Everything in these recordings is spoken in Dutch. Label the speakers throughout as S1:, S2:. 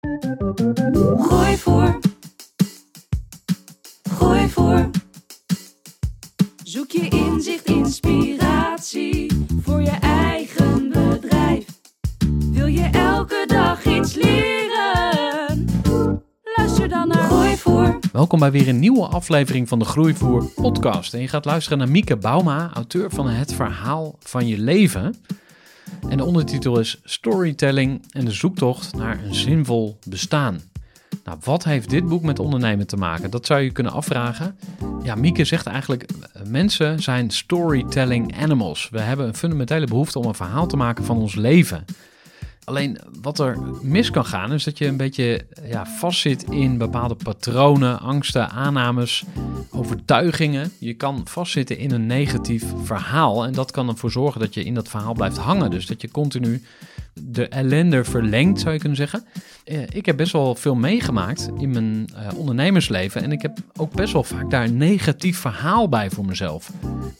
S1: Gooi voor. Gooi voor. Zoek je inzicht, inspiratie voor je eigen bedrijf. Wil je elke dag iets leren? Luister dan naar Gooi voor.
S2: Welkom bij weer een nieuwe aflevering van de Groeivoer podcast. En je gaat luisteren naar Mieke Bauma, auteur van Het Verhaal van Je Leven. En de ondertitel is Storytelling en de zoektocht naar een zinvol bestaan. Nou, wat heeft dit boek met ondernemen te maken? Dat zou je kunnen afvragen. Ja, Mieke zegt eigenlijk, mensen zijn storytelling animals. We hebben een fundamentele behoefte om een verhaal te maken van ons leven. Alleen wat er mis kan gaan, is dat je een beetje ja, vastzit in bepaalde patronen, angsten, aannames, overtuigingen. Je kan vastzitten in een negatief verhaal. En dat kan ervoor zorgen dat je in dat verhaal blijft hangen. Dus dat je continu de ellende verlengt, zou je kunnen zeggen. Eh, ik heb best wel veel meegemaakt in mijn eh, ondernemersleven. En ik heb ook best wel vaak daar een negatief verhaal bij voor mezelf.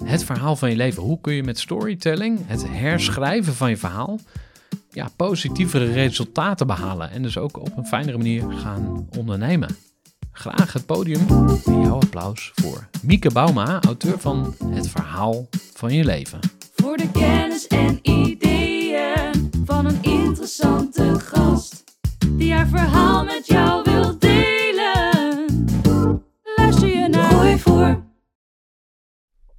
S2: Het verhaal van je leven. Hoe kun je met storytelling, het herschrijven van je verhaal ja, positievere resultaten behalen. En dus ook op een fijnere manier gaan ondernemen. Graag het podium en jouw applaus voor Mieke Bauma, auteur van Het Verhaal van Je Leven.
S1: Voor de kennis en ideeën van een interessante gast. Die haar verhaal met jou wil delen. Luister je naar Gooi voor.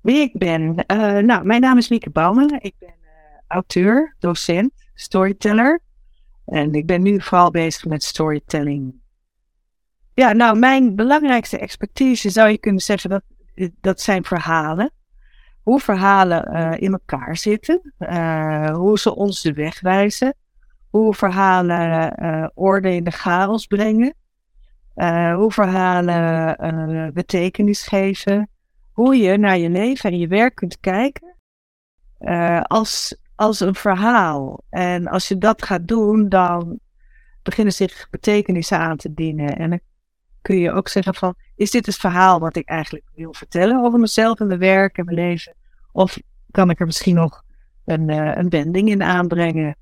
S3: Wie ik ben? Eh, nou, mijn naam is Mieke Bouwman. Ik ben eh, auteur, docent, storyteller. En ik ben nu vooral bezig met storytelling. Ja, nou, mijn belangrijkste expertise zou je kunnen zeggen dat, dat zijn verhalen. Hoe verhalen eh, in elkaar zitten, eh, hoe ze ons de weg wijzen, hoe verhalen eh, orde in de chaos brengen, hoe verhalen betekenis geven, hoe je naar je leven en je werk kunt kijken als, als een verhaal. En als je dat gaat doen, dan beginnen zich betekenissen aan te dienen. En dan kun je ook zeggen van, is dit het verhaal wat ik eigenlijk wil vertellen over mezelf en mijn werk en mijn leven? Of kan ik er misschien nog een, uh, een wending in aanbrengen?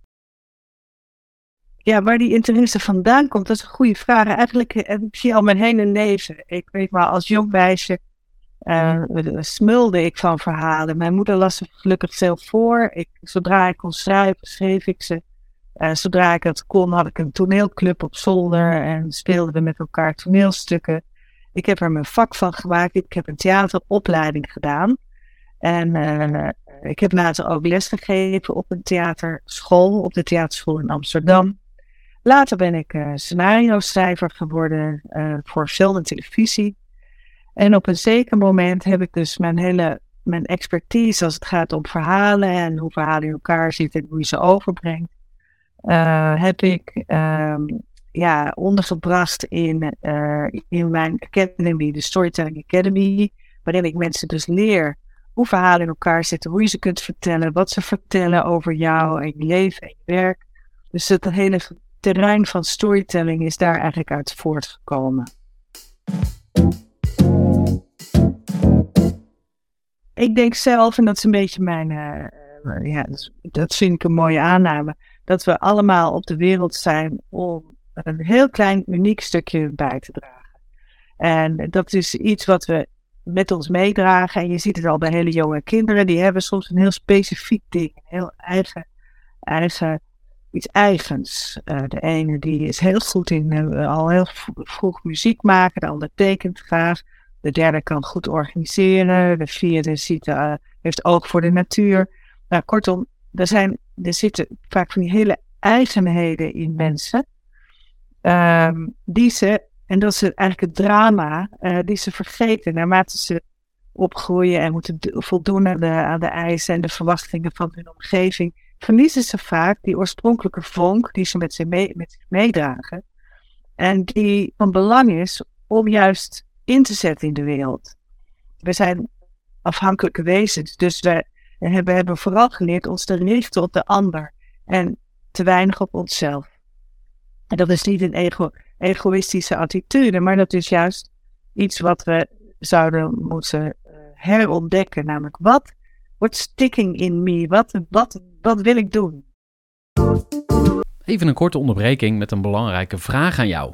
S3: Ja, waar die interesse vandaan komt, dat is een goede vraag. Eigenlijk uh, ik zie al mijn hele leven. Ik weet maar, als jong meisje uh, smulde ik van verhalen. Mijn moeder las ze gelukkig zelf voor. Ik, zodra ik kon schrijven, schreef ik ze. Uh, zodra ik het kon, had ik een toneelclub op zolder en speelden we met elkaar toneelstukken. Ik heb er mijn vak van gemaakt. Ik heb een theateropleiding gedaan. En uh, ik heb later ook lesgegeven op een theaterschool, op de theaterschool in Amsterdam. Later ben ik uh, scenario-schrijver geworden voor film en televisie. En op een zeker moment heb ik dus mijn hele mijn expertise als het gaat om verhalen en hoe verhalen in elkaar zitten en hoe je ze overbrengt, uh, heb ik um, ja, ondergebracht in, uh, in mijn academy, de Storytelling Academy, waarin ik mensen dus leer hoe verhalen in elkaar zitten, hoe je ze kunt vertellen, wat ze vertellen over jou en je leven en je werk. Dus het hele terrein van storytelling is daar eigenlijk uit voortgekomen. Ik denk zelf, en dat is een beetje mijn, uh, ja, dat vind ik een mooie aanname, dat we allemaal op de wereld zijn om een heel klein, uniek stukje bij te dragen. En dat is iets wat we met ons meedragen. En je ziet het al bij hele jonge kinderen, die hebben soms een heel specifiek ding, heel eigen, iets eigens. Uh, de ene die is heel goed in uh, al heel vroeg muziek maken, de ander tekent graag. De derde kan goed organiseren. De vierde ziet, uh, heeft oog voor de natuur. Nou, kortom, er, zijn, er zitten vaak van die hele eigenheden in mensen. Ehm, die ze, en dat is eigenlijk het drama, die ze vergeten naarmate ze opgroeien en moeten voldoen aan de, aan de eisen en de verwachtingen van hun omgeving verliezen ze vaak die oorspronkelijke vonk die ze met zich, mee, met zich meedragen. En die van belang is om juist in te zetten in de wereld. We zijn afhankelijke wezens, dus we hebben, hebben vooral geleerd ons te richten op de ander en te weinig op onszelf. En dat is niet een ego, egoïstische attitude, maar dat is juist iets wat we zouden moeten uh, herontdekken. Namelijk, wat What's sticking in me? Wat, wat, wat wil ik doen?
S2: Even een korte onderbreking met een belangrijke vraag aan jou.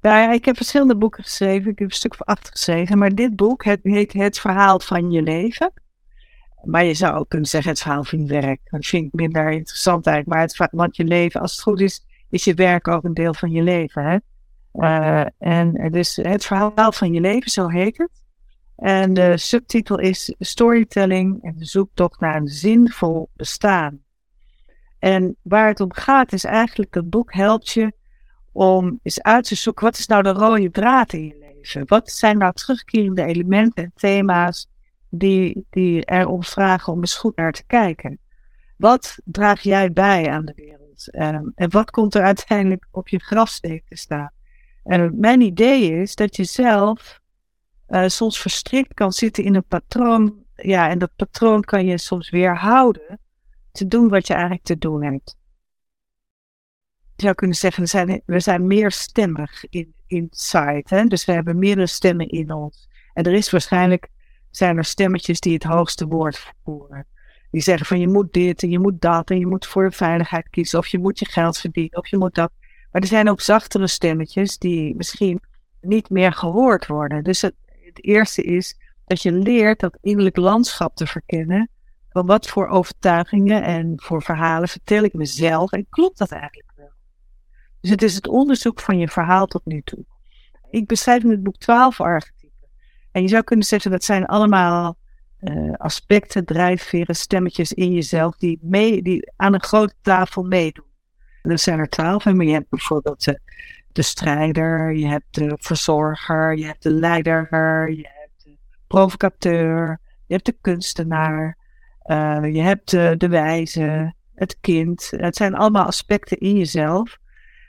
S3: Ja, ik heb verschillende boeken geschreven. Ik heb een stuk of acht geschreven. Maar dit boek het heet Het Verhaal van je leven. Maar je zou ook kunnen zeggen het verhaal van je werk. Dat vind ik minder interessant eigenlijk. Maar het, want je leven, als het goed is, is je werk ook een deel van je leven. Hè? Uh, en dus het verhaal van je leven, zo heet het. En de subtitel is Storytelling en de zoektocht naar een zinvol bestaan. En waar het om gaat is eigenlijk, het boek helpt je om eens uit te zoeken, wat is nou de rode draad in je leven? Wat zijn nou terugkerende elementen en thema's die, die erom vragen om eens goed naar te kijken? Wat draag jij bij aan de wereld? Um, en wat komt er uiteindelijk op je grafsteen te staan? En mijn idee is dat je zelf uh, soms verstrikt kan zitten in een patroon. Ja, en dat patroon kan je soms weerhouden te doen wat je eigenlijk te doen hebt. Je zou kunnen zeggen, we zijn, we zijn meer stemmig in, inside. Dus we hebben meerdere stemmen in ons. En er is waarschijnlijk, zijn er stemmetjes die het hoogste woord voeren. Die zeggen van je moet dit en je moet dat en je moet voor veiligheid kiezen. Of je moet je geld verdienen of je moet dat. Maar er zijn ook zachtere stemmetjes die misschien niet meer gehoord worden. Dus het eerste is dat je leert dat innerlijk landschap te verkennen. Van wat voor overtuigingen en voor verhalen vertel ik mezelf en klopt dat eigenlijk wel? Dus het is het onderzoek van je verhaal tot nu toe. Ik beschrijf in het boek twaalf archetypen. En je zou kunnen zeggen dat zijn allemaal uh, aspecten, drijfveren, stemmetjes in jezelf die, mee, die aan een grote tafel meedoen. Er zijn er twaalf, maar je hebt bijvoorbeeld de, de strijder, je hebt de verzorger, je hebt de leider, je hebt de provocateur, je hebt de kunstenaar, uh, je hebt de, de wijze, het kind. Het zijn allemaal aspecten in jezelf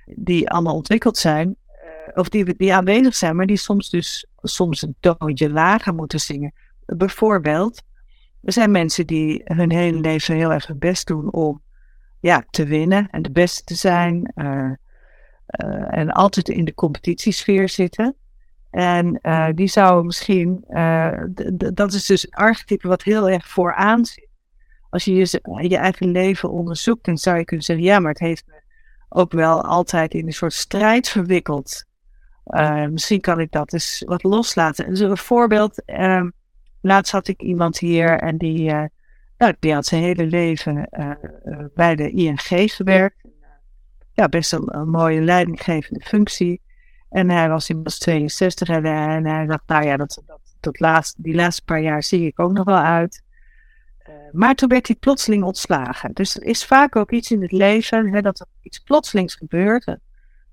S3: die allemaal ontwikkeld zijn, uh, of die, aanwezig zijn, maar die soms dus soms een toontje lager moeten zingen. Bijvoorbeeld, er zijn mensen die hun hele leven heel erg hun best doen om ja, te winnen en de beste te zijn. En altijd in de competitiesfeer zitten. En die zou misschien, dat is dus een archetype wat heel erg vooraan zit. Als je je, je eigen leven onderzoekt, dan zou je kunnen zeggen, ja, maar het heeft me ook wel altijd in een soort strijd verwikkeld. misschien kan ik dat eens wat loslaten. Een voorbeeld, laatst had ik iemand hier en die nou, die had zijn hele leven uh, bij de ING gewerkt. Ja, best een, een, mooie leidinggevende functie. En hij was inmiddels 62 en, en hij dacht, nou ja, dat, dat, dat laatste, die laatste paar jaar zie ik ook nog wel uit. Uh, maar toen werd hij plotseling ontslagen. Dus er is vaak ook iets in het leven hè, dat er iets plotselings gebeurt. Een,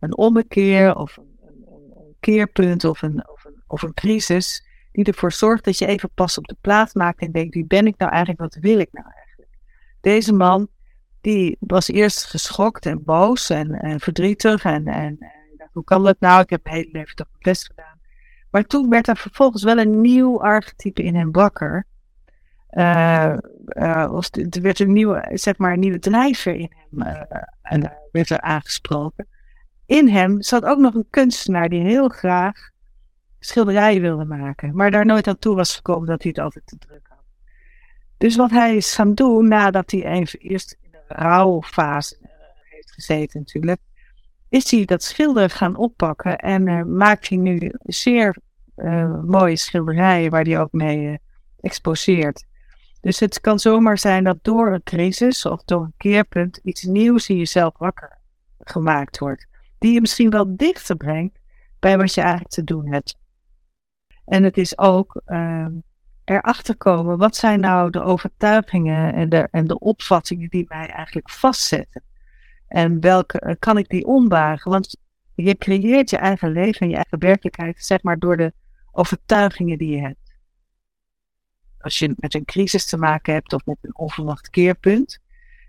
S3: een ommekeer of een, keerpunt of een, of, een, crisis. Die ervoor zorgt dat je even pas op de plaats maakt en denkt: wie ben ik nou eigenlijk? Wat wil ik nou eigenlijk? Deze man die was eerst geschokt en boos en, en verdrietig. En, en, hoe kan dat nou? Ik heb mijn hele leven toch mijn best gedaan. Maar toen werd er vervolgens wel een nieuw archetype in hem wakker. Uh, uh, er werd een nieuwe, zeg maar, nieuwe drijver in hem uh, en, werd er aangesproken. In hem zat ook nog een kunstenaar die heel graag schilderijen wilde maken, maar daar nooit aan toe was gekomen dat hij het altijd te druk had. Dus wat hij is gaan doen, nadat hij even eerst in de rouwfase heeft gezeten natuurlijk, is hij dat schilder gaan oppakken en maakt hij nu zeer mooie schilderijen waar hij ook mee exposeert. Dus het kan zomaar zijn dat door een crisis of door een keerpunt iets nieuws in jezelf wakker gemaakt wordt. Die je misschien wel dichter brengt bij wat je eigenlijk te doen hebt. En het is ook uh, erachter komen, wat zijn nou de overtuigingen en de, en de opvattingen die mij eigenlijk vastzetten? En welke eh, kan ik die ombuigen? Want je creëert je eigen leven en je eigen werkelijkheid, zeg maar, door de overtuigingen die je hebt als je met een crisis te maken hebt of met een onverwacht keerpunt,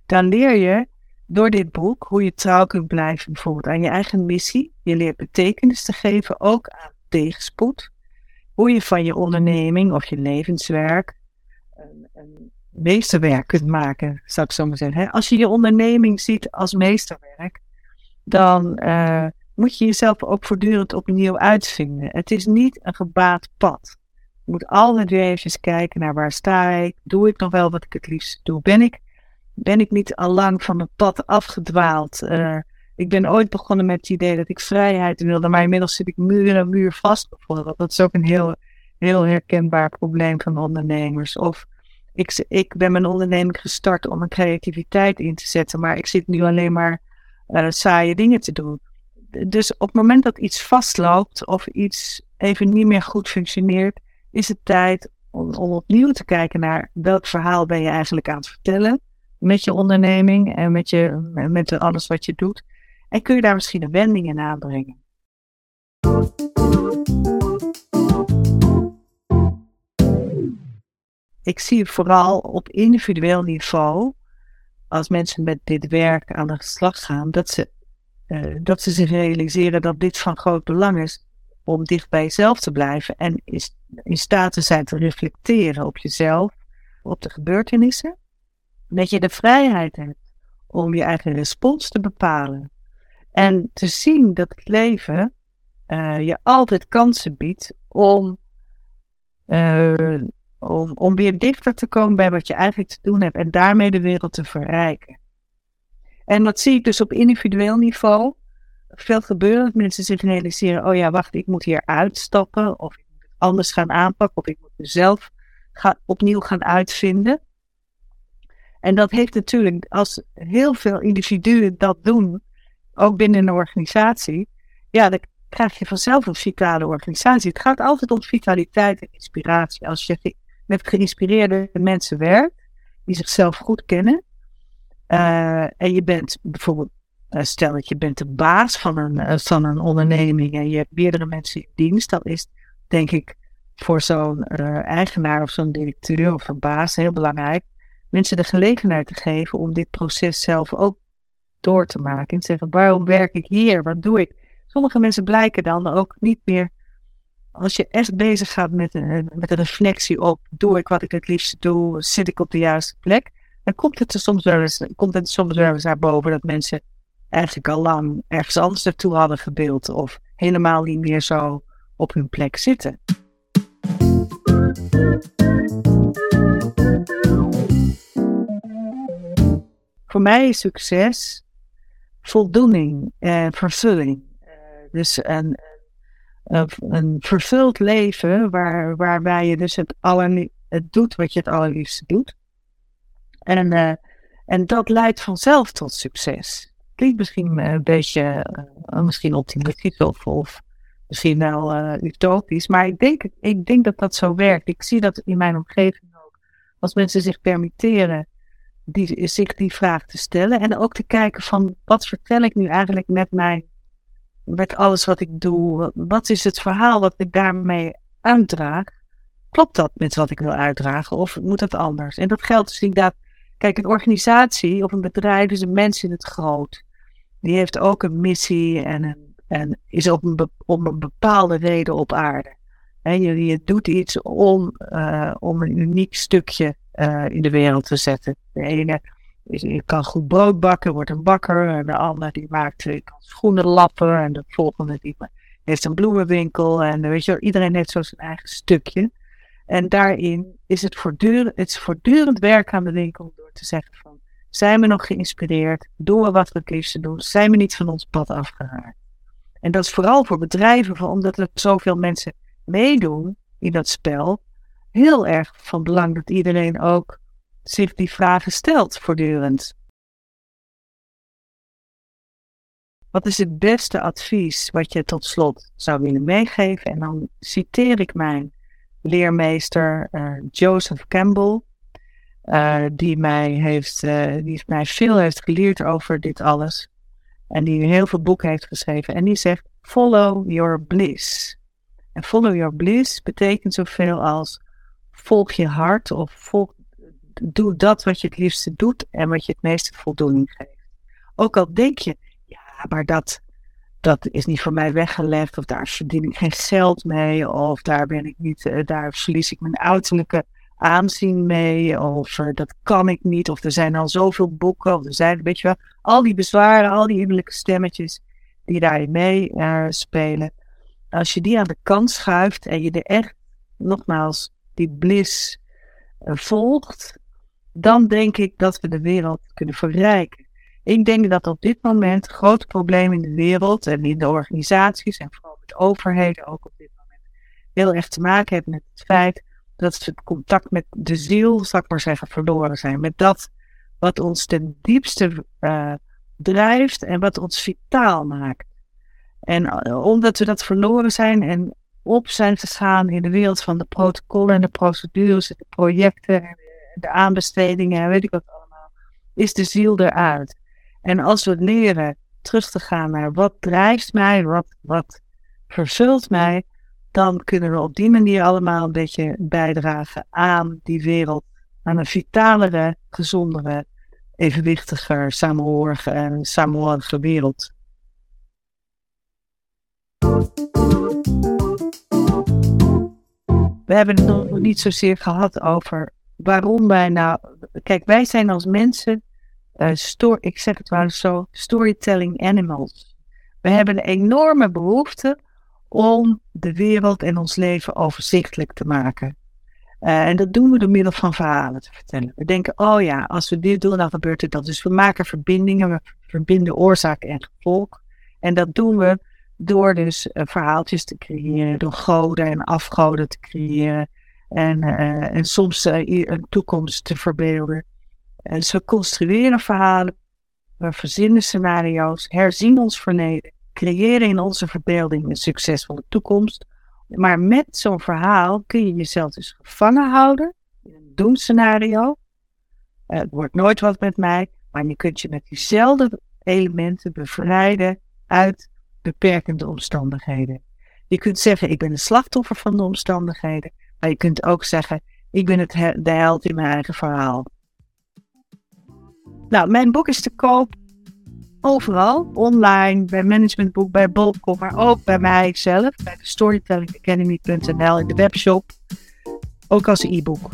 S3: dan leer je door dit boek hoe je trouw kunt blijven bijvoorbeeld aan je eigen missie. Je leert betekenis te geven ook aan tegenspoed. Hoe je van je onderneming of je levenswerk een, een meesterwerk kunt maken, zou ik zo maar zeggen. Als je je onderneming ziet als meesterwerk, dan uh, moet je jezelf ook voortdurend opnieuw uitvinden. Het is niet een gebaat pad. Je moet altijd weer kijken naar waar sta ik. Doe ik nog wel wat ik het liefst doe? Ben ik, ben ik niet al lang van mijn pad afgedwaald? Uh, ik ben ooit begonnen met het idee dat ik vrijheid wilde, maar inmiddels zit ik muur en muur vast bijvoorbeeld. Dat is ook een heel, heel herkenbaar probleem van ondernemers. Of ik, ik ben mijn onderneming gestart om mijn creativiteit in te zetten, maar ik zit nu alleen maar uh, saaie dingen te doen. Dus op het moment dat iets vastloopt of iets even niet meer goed functioneert, is het tijd om, opnieuw te kijken naar welk verhaal ben je eigenlijk aan het vertellen met je onderneming en met, je, met alles wat je doet. En kun je daar misschien een wending in aanbrengen. Ik zie vooral op individueel niveau, als mensen met dit werk aan de slag gaan, dat ze, uh, dat ze zich realiseren dat dit van groot belang is om dicht bij jezelf te blijven en is in staat te zijn te reflecteren op jezelf, op de gebeurtenissen. Dat je de vrijheid hebt om je eigen respons te bepalen. En te zien dat het leven uh, je altijd kansen biedt om, uh, om, om weer dichter te komen bij wat je eigenlijk te doen hebt en daarmee de wereld te verrijken. En dat zie ik dus op individueel niveau veel gebeuren. Dat mensen zich realiseren, oh ja, wacht, ik moet hier uitstappen. Of ik moet het anders gaan aanpakken. Of ik moet mezelf opnieuw gaan uitvinden. En dat heeft natuurlijk, als heel veel individuen dat doen, ook binnen een organisatie, ja, dan krijg je vanzelf een vitale organisatie. Het gaat altijd om vitaliteit en inspiratie. Als je met geïnspireerde mensen werkt, die zichzelf goed kennen, uh, en je bent bijvoorbeeld eh, stel dat je bent de baas van een, uh, van een onderneming en je hebt meerdere mensen in dienst, dan is denk ik voor zo'n uh, eigenaar of zo'n directeur of een baas heel belangrijk mensen de gelegenheid te geven om dit proces zelf ook door te maken. En te zeggen, waarom werk ik hier? Wat doe ik? Sommige mensen blijken dan ook niet meer, als je echt bezig gaat met een, met een reflectie op, doe ik wat ik het liefst doe? Zit ik op de juiste plek? Dan komt het er soms wel eens, komt het soms wel eens naar boven dat mensen eigenlijk al lang ergens anders naartoe hadden gebeeld of helemaal niet meer zo op hun plek zitten. Voor mij is succes voldoening en vervulling. Uh, dus een, een, een, vervuld leven waar, waarbij je dus het, het doet wat je het allerliefste doet. En, uh, en dat leidt vanzelf tot succes klinkt misschien een beetje uh, misschien optimistisch of, of misschien wel uh, utopisch. Maar ik denk, ik denk dat dat zo werkt. Ik zie dat in mijn omgeving ook. Als mensen zich permitteren die, zich die vraag te stellen. En ook te kijken van wat vertel ik nu eigenlijk met mijn, met alles wat ik doe. Wat is het verhaal wat ik daarmee uitdraag? Klopt dat met wat ik wil uitdragen of moet dat anders? En dat geldt dus inderdaad. Kijk, een organisatie of een bedrijf is een mens in het groot. Die heeft ook een missie en, een, en is op een, om een bepaalde reden op aarde. En je, je doet iets om, uh, om een uniek stukje uh, in de wereld te zetten. De ene is, kan goed brood bakken, wordt een bakker. En de ander die maakt uh, schoenen lappen. En de volgende heeft een bloemenwinkel. En weet je, iedereen heeft zo zijn eigen stukje. En daarin is het voortdurend, het is voortdurend werk aan de winkel door te zeggen van, zijn we nog geïnspireerd? Doen we wat we liefste doen? Zijn we niet van ons pad afgeraakt? En dat is vooral voor bedrijven, omdat er zoveel mensen meedoen in dat spel, heel erg van belang dat iedereen ook zich die vragen stelt voortdurend. Wat is het beste advies wat je tot slot zou willen meegeven? En dan citeer ik mijn leermeester uh, Joseph Campbell, uh, die, mij heeft, uh, die mij veel heeft geleerd over dit alles. En die heel veel boeken heeft geschreven. En die zegt: Follow your bliss. En follow your bliss betekent zoveel als volg je hart of volg, doe dat wat je het liefste doet en wat je het meeste voldoening geeft. Ook al denk je, ja, maar dat, dat is niet voor mij weggelegd, of daar verdien ik geen geld mee, of daar ben ik niet, uh, daar verlies ik mijn uiterlijke aanzien mee, of dat kan ik niet, of er zijn al zoveel boeken, of er zijn, weet je wel, al die bezwaren, al die innerlijke stemmetjes die daarin mee uh, spelen. Als je die aan de kant schuift en je er echt, nogmaals, die bliss volgt, dan denk ik dat we de wereld kunnen verrijken. Ik denk dat op dit moment grote problemen in de wereld en in de organisaties en vooral met overheden ook op dit moment heel erg te maken hebben met het feit dat ze het contact met de ziel, zal ik maar zeggen, verloren zijn. Met dat wat ons ten diepste uh, drijft en wat ons vitaal maakt. En uh, omdat we dat verloren zijn en op zijn gegaan in de wereld van de protocollen en de procedures, de projecten en de aanbestedingen en weet ik wat allemaal, is de ziel eruit. En als we leren terug te gaan naar wat drijft mij, wat, wat vervult mij, dan kunnen we op die manier allemaal een beetje bijdragen aan die wereld, aan een vitalere, gezondere, evenwichtiger, samenhorige en samenhorige wereld. We hebben het nog niet zozeer gehad over waarom wij nou. Kijk, wij zijn als mensen uh, ik zeg het wel zo, storytelling animals. We hebben een enorme behoefte om de wereld en ons leven overzichtelijk te maken. Uh, en dat doen we door middel van verhalen te vertellen. We denken, oh ja, als we dit doen, dan gebeurt er dat. Dus we maken verbindingen, we verbinden oorzaak en gevolg. En dat doen we door dus uh, verhaaltjes te creëren, door goden en afgoden te creëren. En, uh, en soms een toekomst te verbeelden. En ze construeren verhalen, we verzinnen scenario's, herzien ons verleden, creëren in onze verbeelding een succesvolle toekomst. Maar met zo'n verhaal kun je jezelf dus gevangen houden in een doemscenario. Uh, het wordt nooit wat met mij, maar je kunt je met diezelfde elementen bevrijden uit beperkende omstandigheden. Je kunt zeggen, ik ben een slachtoffer van de omstandigheden, maar je kunt ook zeggen, ik ben het de held in mijn eigen verhaal. Nou, mijn boek is te koop overal. Online, bij Managementboek, bij Bolcom, maar ook bij mijzelf. Bij de storytellingacademy.nl in de webshop. Ook als e-book.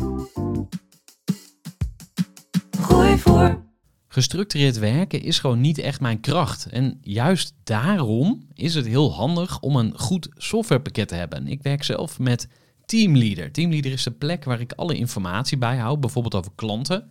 S2: Gooi voor. Gestructureerd werken is gewoon niet echt mijn kracht. En juist daarom is het heel handig om een goed softwarepakket te hebben. Ik werk zelf met Teamleader. Teamleader is de plek waar ik alle informatie bijhoud, bijvoorbeeld over klanten